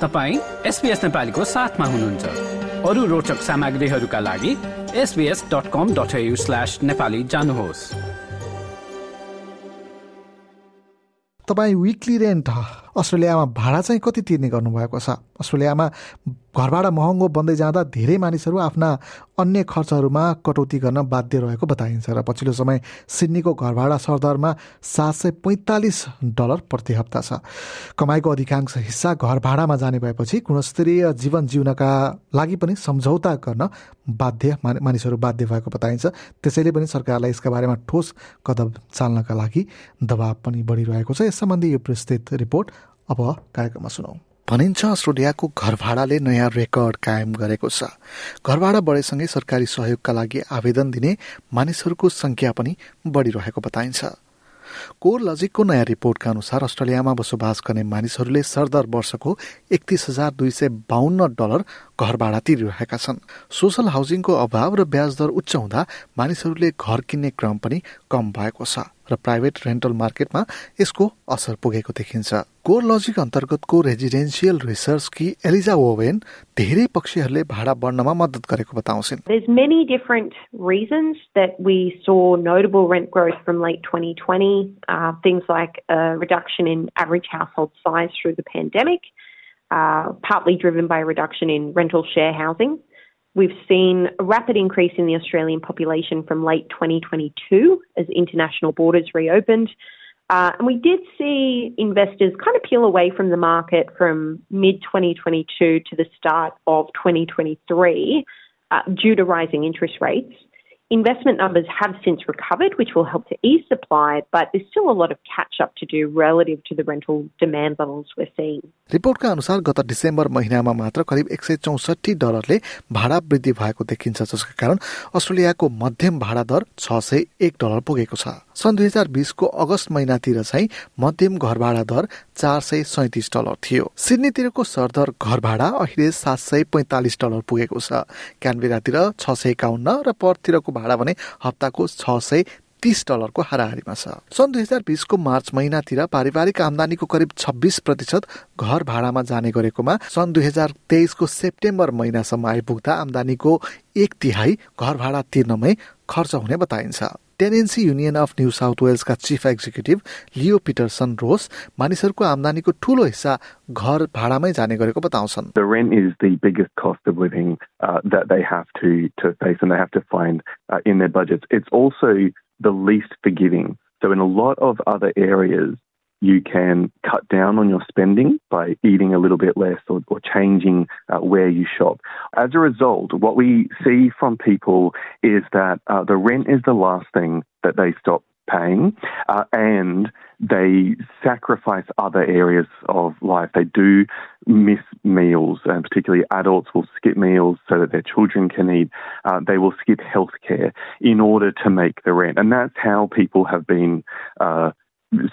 तपाईँ एसपिएस नेपालीको साथमा हुनुहुन्छ। अरू रोचक सामग्रीहरूका लागि SBS dot com dot slash Nepali जानुहोस्। तपाईँ विकली रेन्ट अस्ट्रेलियामा भाडा चाहिँ कति तिर्ने गर्नुभएको छ? अस्ट्रेलियामा घर भाडा महँगो बन्दै जाँदा धेरै मानिसहरू आफ्ना अन्य खर्चहरूमा कटौती गर्न बाध्य रहेको बताइन्छ र पछिल्लो समय सिडनीको घर भाडा सरदरमा सात सय पैँतालिस डलर प्रति हप्ता छ। कमाइको अधिकांश हिस्सा घर भाडामा जाने भएपछि गुणस्तरीय जीवन जिउनका लागि पनि सम्झौता गर्न बाध्य मानिसहरू बाध्य भएको बताइन्छ। त्यसैले पनि सरकारलाई यसका बारेमा ठोस कदम चाल्नका लागि दबाव पनि बढिरहेको छ। यस सम्बन्धी यो विस्तृत रिपोर्ट अब कार्यक्रममा सुनौ। भनिन्छ अस्ट्रेलियाको घर भाडाले नयाँ रेकर्ड कायम गरेको छ। घर भाडा बढेसँगै सरकारी सहयोगका लागि आवेदन दिने मानिसहरूको संख्या पनि बढिरहेको बताइन्छ। कोर लजिकको नयाँ रिपोर्टका अनुसार अस्ट्रेलियामा बसोबास गर्ने मानिसहरूले सरदर वर्षको एकतिस हजार दुई सय बाहन्न डलर घर भाडा तिरिरहेका छन्। सोसल हाउसिङको अभाव र ब्याज दर उच्च हुँदा मानिसहरूले घर किन्ने क्रम पनि कम भएको छ। र प्राइभेट रेन्टल मार्केटमा यसको असर पुगेको देखिन्छ कोर लजिक अन्तर्गतको रेजिडेन्सियल रिसर्चकी एलिजा ओवेन धेरै पक्षीहरूले भाडा बढ्नमा मद्दत गरेको बताउँछिन् There's many different reasons that we saw notable rent growth from late 2020. Uh, things like a reduction in average household size through the pandemic, uh, partly driven by a reduction in rental share housing. We've seen a rapid increase in the Australian population from late 2022 as international borders reopened. Uh, and we did see investors kind of peel away from the market from mid 2022 to the start of 2023 uh, due to rising interest rates. Investment numbers have since recovered, which will help to ease supply, but there's still a lot of catch up to do relative to the rental demand levels we're seeing. रिपोर्टका अनुसार गत December महिनामा मात्र करिब एक सय चौसठी डलरले भाडा वृद्धि भएको देखिन्छ जसका कारण अस्ट्रेलियाको मध्यम भाडा दर छ सय एक डलर पुगेको छ। सन् दुई हजार बिसको अगस्त महिनातिर चाहिँ मध्यम घर भाडा दर चार सय सैतिस डलर थियो। सिडनीतिरको सरदर घर भाडा अहिले सात सय पैँतालिस डलर पुगेको छ। क्यानबेरातिर छ सय एकाउन्न र पर्थतिरको भाडा भने हप्ताको छ सय तीस डलरको हाराहारीमा छ। सन् दुई हजार बिसको मार्च महिनातिर पारिवारिक आमदानीको करिब छब्बिस प्रतिशत घर भाडामा जाने गरेकोमा सन् दुई हजार तेइसको सेप्टेम्बर महिनासम्म आइपुग्दा आमदानीको एक तिहाई घर भाडा तिर्नमै खर्च हुने बताइन्छ। Tenancy Union of New South वेल्सका chief executive Leo Peterson Ross मानिसहरूको आमदानीको ठूलो हिस्सा घर भाडामै जाने गरेको बताउँछन् The rent is the biggest cost of living uh, that they have to, to face and they have to find uh, in their budgets. It's also the least forgiving. So in a lot of other areas, you can cut down on your spending by eating a little bit less or, or changing uh, where you shop. As a result, what we see from people is that uh, the rent is the last thing that they stop paying uh, and they sacrifice other areas of life. They do miss meals, and particularly adults will skip meals so that their children can eat. Uh, they will skip healthcare in order to make the rent. And that's how people have been uh,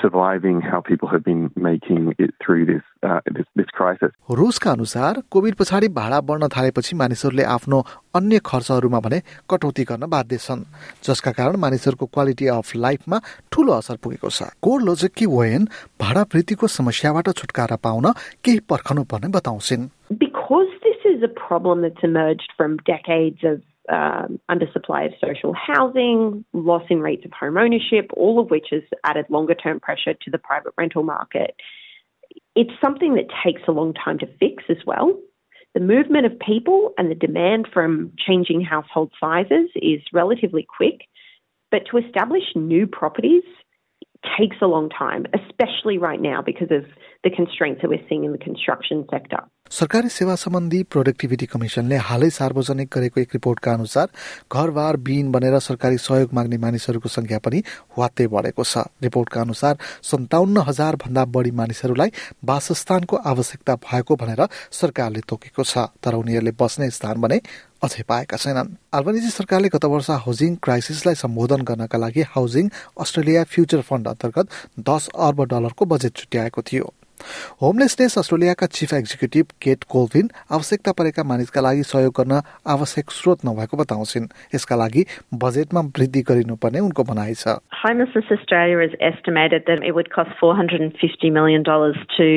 surviving how people have been making it through this uh, this, this crisis. रुसका अनुसार covid पछाडि भाडा बढ्न थालेपछि मानिसहरूले आफ्नो अन्य खर्चहरूमा भने कटौती गर्न बाध्य छन् जसका कारण मानिसहरूको क्वालिटी अफ लाइफमा ठूलो असर पुगेको छ। कोर लोजिककी वेन भाडा वृद्धिको समस्याबाट छुटकारा पाउन केही पर्खनु पर्ने बताउँछिन्। Because this is a problem that's emerged from decades of um, undersupply of social housing, loss in rates of home ownership, all of which has added longer term pressure to the private rental market. It's something that takes a long time to fix as well. The movement of people and the demand from changing household sizes is relatively quick, but to establish new properties takes a long time, especially right now because of the constraints that we're seeing in the construction sector. सरकारी सेवा सम्बन्धी productivity कमिसनले हालै सार्वजनिक गरेको एक रिपोर्टका अनुसार घरबार बिन बनेर सरकारी सहयोग माग्ने मानिसहरूको संख्या पनि वात्तै बढेको छ रिपोर्टका अनुसार सन्ताउन्न हजार भन्दा बढी मानिसहरूलाई वासस्थानको आवश्यकता भएको भनेर सरकारले तोकेको छ तर उनीहरूले बस्ने स्थान भने अझै पाएका छैनन्। अल्बनिजी सरकारले गत वर्ष हाउसिङ क्राइसिसलाई सम्बोधन गर्नका लागि हाउसिङ अस्ट्रेलिया फ्युचर फण्ड अन्तर्गत दस अर्ब डलरको बजेट छुट्याएको थियो। होमलेसनेस अस्ट्रेलियाका चिफ एक्जिक्युटिभ केट कोल्भिन आवश्यकता परेका मानिसका लागि सहयोग गर्न आवश्यक स्रोत नभएको बताउँछिन्। यसका लागि बजेटमा वृद्धि गरिनुपर्ने उनको भनाइ छ। Homelessness Australia has estimated that it would cost $450 million to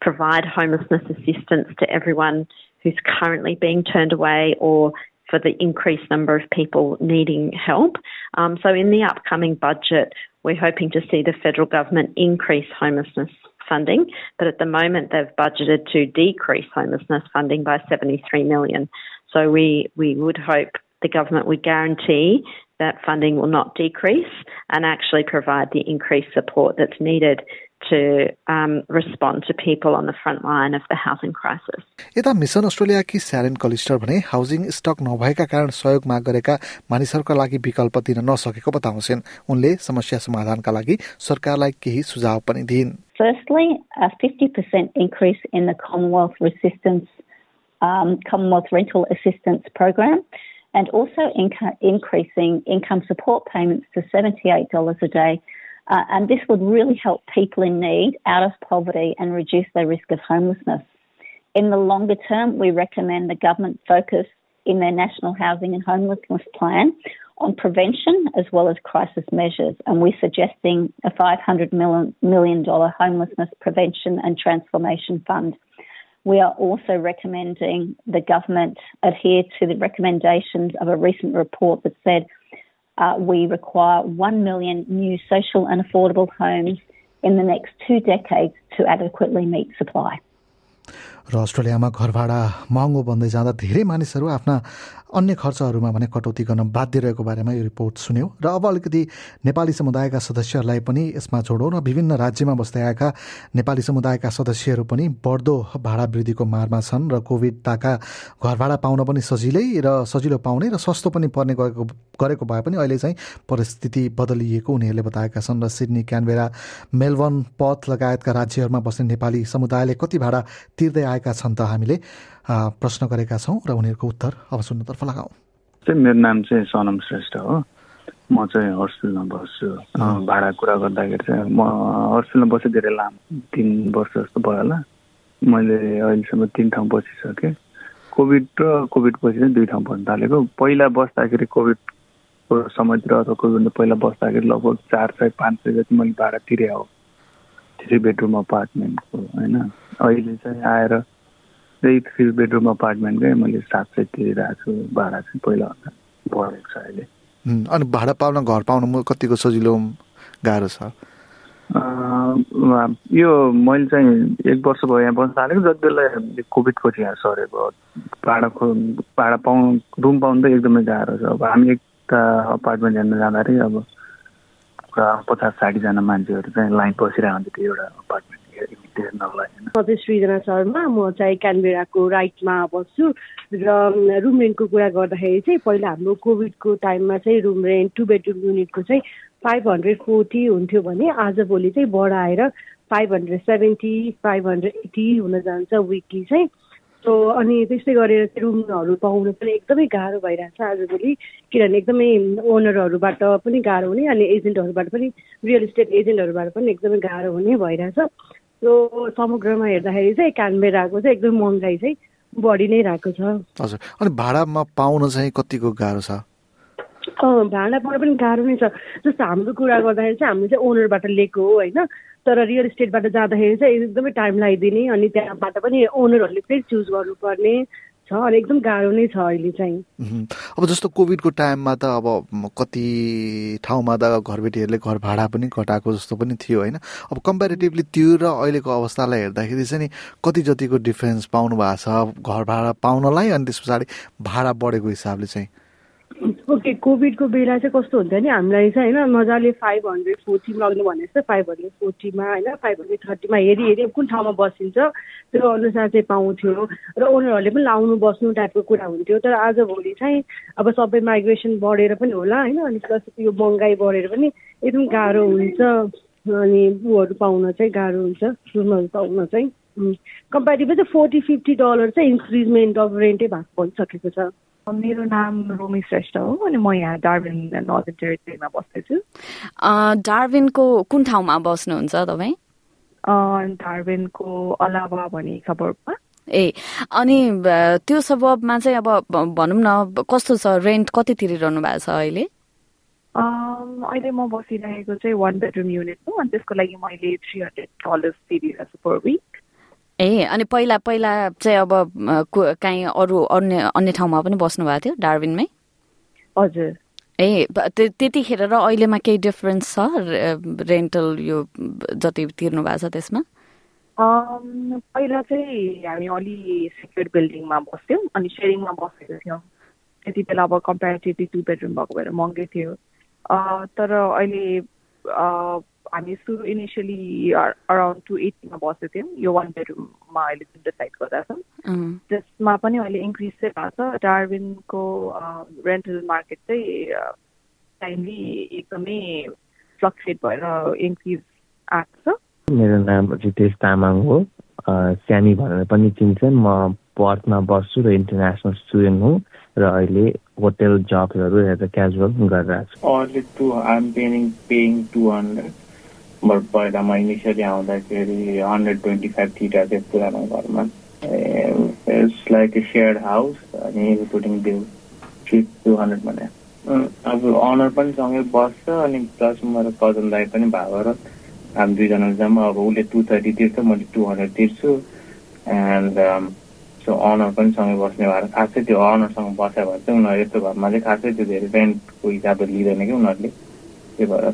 provide homelessness assistance to everyone who's currently being turned away or for the increased number of people needing help. Um, so, in the upcoming budget, we're hoping to see the federal government increase homelessness funding, but at the moment they've budgeted to decrease homelessness funding by 73 million. So we, we would hope the government would guarantee that funding will not decrease and actually provide the increased support that's needed to um, respond to people on the front line of the housing crisis. यता mission अस्ट्रेलियाकी Sharon Callister भने housing stock नभएका कारण सहयोग माग गरेका मानिसहरूका लागि विकल्प दिन नसकेको बताउँछन् उनले समस्या समाधानका लागि सरकारलाई केही सुझाव पनि दिइन् Firstly, a 50% increase in the Commonwealth Resistance um, Commonwealth Rental Assistance Program and also inca- increasing income support payments to $78 a day uh, and this would really help people in need out of poverty and reduce their risk of homelessness. In the longer term, we recommend the government focus in their National Housing and Homelessness Plan on prevention as well as crisis measures. And we're suggesting a $500 million homelessness prevention and transformation fund. We are also recommending the government adhere to the recommendations of a recent report that said uh, we require 1 million new social and affordable homes in the next two decades to adequately meet supply. र अस्ट्रेलियामा घर भाडा महँगो बन्दै जाँदा धेरै मानिसहरू आफ्ना अन्य खर्चहरूमा भने कटौती गर्न बाध्य रहेको बारेमा यो रिपोर्ट सुन्यो। र अब अलिकति नेपाली समुदायका सदस्यहरूलाई पनि यसमा जोडौँ र विभिन्न राज्यमा बस्दै आएका नेपाली समुदायका सदस्यहरू पनि बढ्दो भाडा वृद्धिको मारमा छन् र कोभिडताका घर भाडा पाउन पनि सजिलै र सजिलो पाउने र सस्तो पनि पर्ने गएको गरेको भए पनि अहिले चाहिँ परिस्थिति बदलिएको उनीहरूले बताएका छन् र सिडनी क्यानबेरा मेलबर्न पथ लगायतका राज्यहरूमा बस्ने नेपाली समुदायले कति भाडा तिर्दै आएका छन् त हामीले प्रश्न गरेका छौँ र उनीहरूको उत्तर अब सुन्नतर्फ लगाऊ। चाहिँ मेरो नाम चाहिँ सनम श्रेष्ठ हो। म चाहिँ हर्सफिल्डमा बस्छु। भाडा कुरा गर्दाखेरि चाहिँ म हर्सफिल्डमा बसेँ धेरै लामो तिन वर्ष जस्तो भयो होला। मैले अहिलेसम्म तिन ठाउँ बसिसकेँ। कोभिड र कोभिड पछि चाहिँ दुई ठाउँ बस्न थालेको। पहिला बस्दाखेरि कोभिडको समयतिर अथवा कोभिड पहिला बस्दाखेरि लगभग चार सय पाँच सय जति मैले भाडा तिरे हो। थ्री बेडरुम अपार्टमेन्टको होइन? अहिले चाहिँ आएर त्यही थ्री बेडरुम अपार्टमेन्टकै मैले सात सय तिरिरहेको छु भाडा चाहिँ पहिलाभन्दा बढेको छ अहिले। अनि भाडा पाउन घर पाउन कतिको सजिलो गाह्रो छ? यो मैले चाहिँ एक वर्ष भयो यहाँ बस्न थालेको जति बेला कोभिड पछि यहाँ सरेको भाडाको भाडा पाउनु रुम पाउनु त एकदमै गाह्रो छ। अब हामी एकता अपार्टमेन्ट हेर्न जाँदाखेरि अब पचास साठीजना मान्छेहरू चाहिँ लाइन हुन्थ्यो त्यो एउटा अपार्टमेन्ट चाहिँ सृजना शर्मा म चाहिँ क्यानबेराको राइटमा बस्छु र रुम रेन्टको कुरा गर्दाखेरि चाहिँ पहिला हाम्रो कोभिडको टाइममा चाहिँ रुम रेन्ट टु बेडरुम युनिटको चाहिँ फाइभ हन्ड्रेड फोर्टी हुन्थ्यो भने आजभोलि चाहिँ बढाएर five hundred seventy five hundred eighty हुन जान्छ विकली चाहिँ। सो अनि त्यस्तै गरेर चाहिँ रुमहरू पाउनु पनि एकदमै गाह्रो भइरहेछ आजभोलि किनभने एकदमै ओनरहरूबाट पनि गाह्रो हुने अनि एजेन्टहरूबाट पनि रियल इस्टेट एजेन्टहरूबाट पनि एकदमै गाह्रो हुने भइरहेछ। सो समग्रमा हेर्दाखेरि चाहिँ क्यानबेराको चाहिँ एकदमै महँगाइ चाहिँ बढी नै रहेको छ। हजुर। अनि भाडामा पाउन चाहिँ कतिको गाह्रो छ? भाडा पाउन पनि गाह्रो नै छ। जस्तो हाम्रो कुरा गर्दाखेरि चाहिँ हामीले चाहिँ ओनरबाट लिएको हो होइन? तर रियल इस्टेटबाट जाँदाखेरि चाहिँ एकदमै टाइम लगाइदिने अनि त्यहाँबाट पनि ओनरहरूले फेरि चुज गर्नुपर्ने छ अनि एकदम गाह्रो नै छ अहिले चाहिँ। अब जस्तो कोभिडको टाइममा त अब कति ठाउँमा त घरबेटीहरूले घर भाडा पनि घटाएको जस्तो पनि थियो होइन। अब कम्पेरिटिभली त्यो र अहिलेको अवस्थालाई हेर्दाखेरि चाहिँ नि कति जतिको डिफ्रेन्स पाउनु भएको छ घर भाडा पाउनलाई अनि त्यस पछाडि भाडा बढेको हिसाबले चाहिँ। ओके कोभिडको बेला चाहिँ कस्तो हुन्थ्यो नि? हामीलाई चाहिँ होइन मजाले फाइभ हन्ड्रेड फोर्टीमा लग्नु भने जस्तो फाइभ हन्ड्रेड फोर्टीमा होइन फाइभ हन्ड्रेड थर्टीमा हेरी हेरी कुन ठाउँमा बसिन्छ त्यो अनुसार चाहिँ पाउँथ्यो। र ओनरहरूले पनि लाउनु बस्नु टाइपको कुरा हुन्थ्यो। तर आजभोलि चाहिँ अब सबै माइग्रेसन बढेर पनि होला होइन अनि प्लस यो महँगाइ बढेर पनि एकदम गाह्रो हुन्छ। अनि ऊहरू पाउन चाहिँ गाह्रो हुन्छ रुमहरू पाउन चाहिँ। कम्पेरिटिभली चाहिँ फोर्टी फिफ्टी डलर चाहिँ इन्क्रिजमेन्ट अफ रेन्टै भएको भइसकेको छ। मेरो नाम रोमी श्रेष्ठ हो अनि म यहाँ डार्बिन नर्दन टेरिटरीमा बस्दैछु। डार्बिनको कुन ठाउँमा बस्नुहुन्छ तपाईँ? डार्बिनको अलावा भने खबरमा ए अनि त्यो सबमा चाहिँ अब भनौँ न कस्तो छ रेन्ट कति तिरिरहनु भएको छ अहिले? अहिले म बसिरहेको चाहिँ वान बेडरुम युनिट हो अनि त्यसको लागि मैले थ्री हन्ड्रेड डलर्स तिरिरहेको छु पर विक ए अनि पहिला पहिला चाहिँ अब काहीँ अरू अन्य अन्य ठाउँमा पनि बस्नु भएको थियो डार्बिनमै हजुर। ए त्यतिखेर र अहिलेमा केही डिफरेन्स छ रेन्टल यो जति तिर्नु भएको छ त्यसमा? पहिला चाहिँ हामी अलि सेक्युर बिल्डिङमा बस्थ्यौँ अनि सेयरिङमा बसेको थियौँ। त्यति बेला अब कम्पेरिटिभली टु बेडरुम भएको भएर महँगै थियो। तर अहिले हामी सुरु इनिसियली अराउन्ड टु एटीमा बसेको थियौँ यो वान बेडरुममा अहिले जुन डिसाइड गर्दा छौँ त्यसमा पनि अहिले इन्क्रिज चाहिँ भएको छ डार्बिनको रेन्टल मार्केट चाहिँ टाइमली एकदमै फ्लक्चुएट भएर इन्क्रिज आएको छ मेरो नाम रितेश तामाङ हो स्यामी भनेर पनि चिन्छन् म पर्थमा बस्छु र इन्टरनेसनल स्टुडेन्ट हुँ र अहिले होटेल जबहरू एज अ क्याजुअल गरिरहेको छु बट पहिला म इनिसियली आउँदाखेरि हन्ड्रेड ट्वेन्टी फाइभ थिटा थियो पुरानो घरमा it's like a shared house अनि putting bill three two hundred भने अब अनर पनि सँगै बस्छ अनि प्लस मेरो कजन दाई पनि भएको हामी दुईजना जम्मा अब उसले टु थर्टी तिर्छ मैले टु हन्ड्रेड तिर्छु। एन्ड सो अनर पनि सँगै बस्ने भएर खासै त्यो अनरसँग बस्यो भने चाहिँ उनीहरू यस्तो घरमा चाहिँ खासै त्यो धेरै रेन्टको हिसाबले लिँदैन कि उनीहरूले। त्यही भएर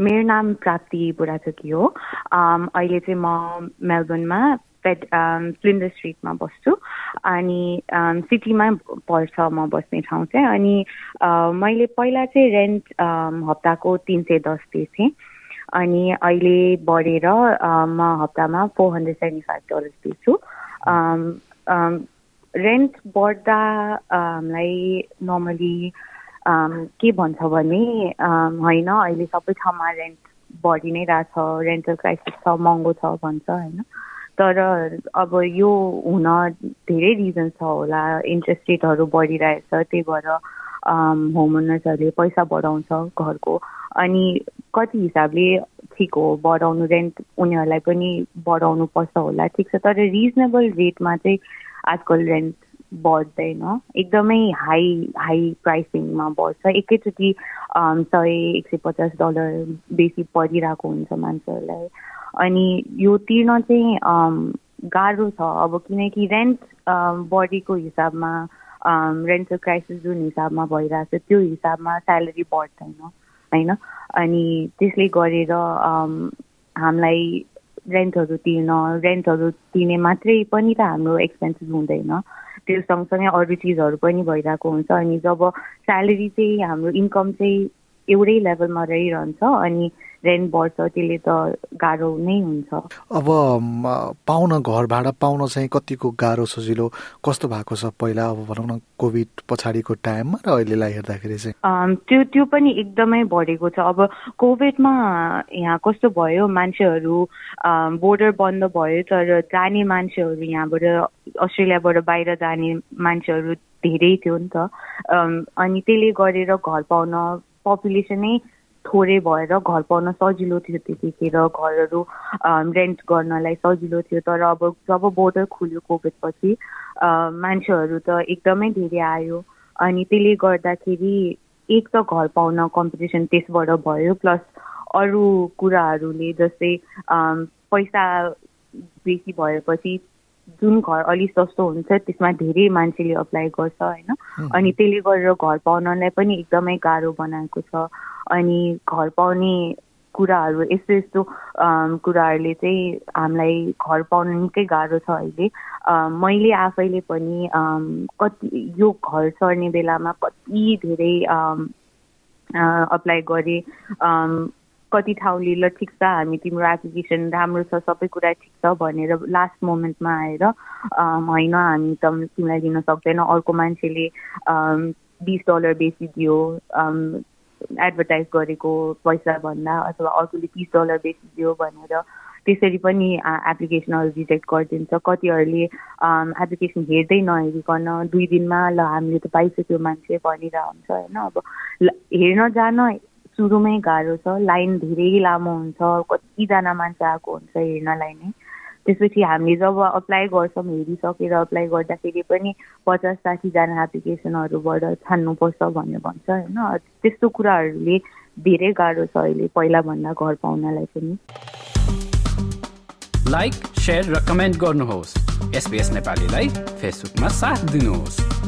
मेरो नाम प्राप्ति बुढाचोकी हो। अहिले चाहिँ म मेलबर्नमा पेट फ्लिन्डर स्ट्रिटमा बस्छु। अनि सिटीमा पर्छ म बस्ने ठाउँ चाहिँ। अनि मैले पहिला चाहिँ रेन्ट हप्ताको तिन सय दस तिर्थेँ अनि अहिले बढेर म हप्तामा four hundred seventy five dollars तिर्छु rent बढ्दा हामीलाई नर्मली के भन्छ भने होइन अहिले सबै ठाउँमा रेन्ट बढी नै रहेछ रेन्टल क्राइसिस छ महँगो छ भन्छ होइन। तर अब यो हुन धेरै रिजन छ होला इन्ट्रेस्ट रेटहरू बढिरहेछ त्यही भएर होम ओनर्सहरूले पैसा बढाउँछ घरको। अनि कति हिसाबले ठिक हो बढाउनु रेन्ट उनीहरूलाई पनि बढाउनु पर्छ होला ठिक छ। तर रिजनेबल रेटमा चाहिँ आजकल रेन्ट बढ्दैन एकदमै हाई हाई प्राइसिङमा बढ्छ। एकैचोटि सय एक सय पचास डलर बेसी परिरहेको हुन्छ मान्छेहरूलाई। अनि यो तिर्न चाहिँ गाह्रो छ। अब किनकि रेन्ट बढीको हिसाबमा रेन्टल क्राइसिस जुन हिसाबमा भइरहेको छ त्यो हिसाबमा स्यालेरी बढ्दैन होइन? अनि त्यसले गरेर हामीलाई रेन्टहरू तिर्न रेन्टहरू तिर्ने मात्रै पनि त हाम्रो एक्सपेन्सेस हुँदैन। त्यो सँगसँगै अरू चिजहरू पनि भइरहेको हुन्छ अनि जब स्यालेरी चाहिँ हाम्रो इन्कम चाहिँ एउटै लेभलमा रहिरहन्छ अनि रेन्ट बढ्छ त्यसले त गाह्रो नै हुन्छ। अब पाउन घर भाडा पाउन चाहिँ कतिको गाह्रो सजिलो? कस्तो भएको छ पहिला? अब भनौँ न कोभिड पछाडिको टाइममा र अहिलेलाई हेर्दाखेरि चाहिँ? त्यो त्यो पनि एकदमै बढेको छ। अब कोभिडमा यहाँ कस्तो भयो? मान्छेहरू बोर्डर बन्द भयो तर जाने मान्छेहरू यहाँबाट अस्ट्रेलियाबाट बाहिर जाने मान्छेहरू धेरै थियो नि त। अनि त्यसले गरेर घर पाउन पपुलेसनै थोरै भएर घर पाउन सजिलो थियो त्यतिखेर घरहरू रेन्ट गर्नलाई सजिलो थियो। तर अब जब बोर्डर खुल्यो कोभिडपछि मान्छेहरू त एकदमै धेरै आयो। अनि त्यसले गर्दाखेरि एक त घर पाउन कम्पिटिसन त्यसबाट भयो प्लस अरू कुराहरूले जस्तै पैसा बेसी भएपछि जुन घर अलिक सस्तो हुन्छ त्यसमा धेरै मान्छेले अप्लाई गर्छ होइन। अनि त्यसले गरेर घर पाउनलाई पनि एकदमै गाह्रो बनाएको छ। अनि घर पाउने कुराहरू यस्तो यस्तो कुराहरूले चाहिँ हामीलाई घर पाउनु निकै गाह्रो छ अहिले। मैले आफैले पनि कति यो घर सर्ने बेलामा कति धेरै अप्लाई गरेँ। कति ठाउँले ल ठिक छ हामी तिम्रो एप्लिकेसन राम्रो छ सबै कुरा ठिक छ भनेर लास्ट मोमेन्टमा आएर होइन हामी त तिमीलाई दिन सक्दैन। अर्को मान्छेले बिस डलर बेसी दियो एडभर्टाइज गरेको पैसा भन्दा अथवा अर्कोले तिस डलर बेसी भनेर त्यसरी पनि एप्लिकेसनहरू रिजेक्ट गरिदिन्छ। कतिहरूले एप्लिकेसन हेर्दै नहेरिकन दुई दिनमा ल हामीले त पाइसक्यो मान्छे भनिरह हुन्छ होइन? अब हेर्न जान सुरुमै गाह्रो छ। लाइन धेरै लामो हुन्छ। कतिजना मान्छे आएको हुन्छ हेर्नलाई नै। त्यसपछि हामीले जब अप्लाई गर्छौँ हेरिसकेर अप्लाई गर्दाखेरि पनि पचास साठीजना एप्लिकेसनहरूबाट छान्नुपर्छ भन्ने भन्छ होइन? त्यस्तो कुराहरूले धेरै गाह्रो छ अहिले पहिलाभन्दा घर पाउनलाई पनि। लाइक र कमेन्ट गर्नुहोस्। नेपालीलाई फेसबुकमा साथ दिनुहोस्।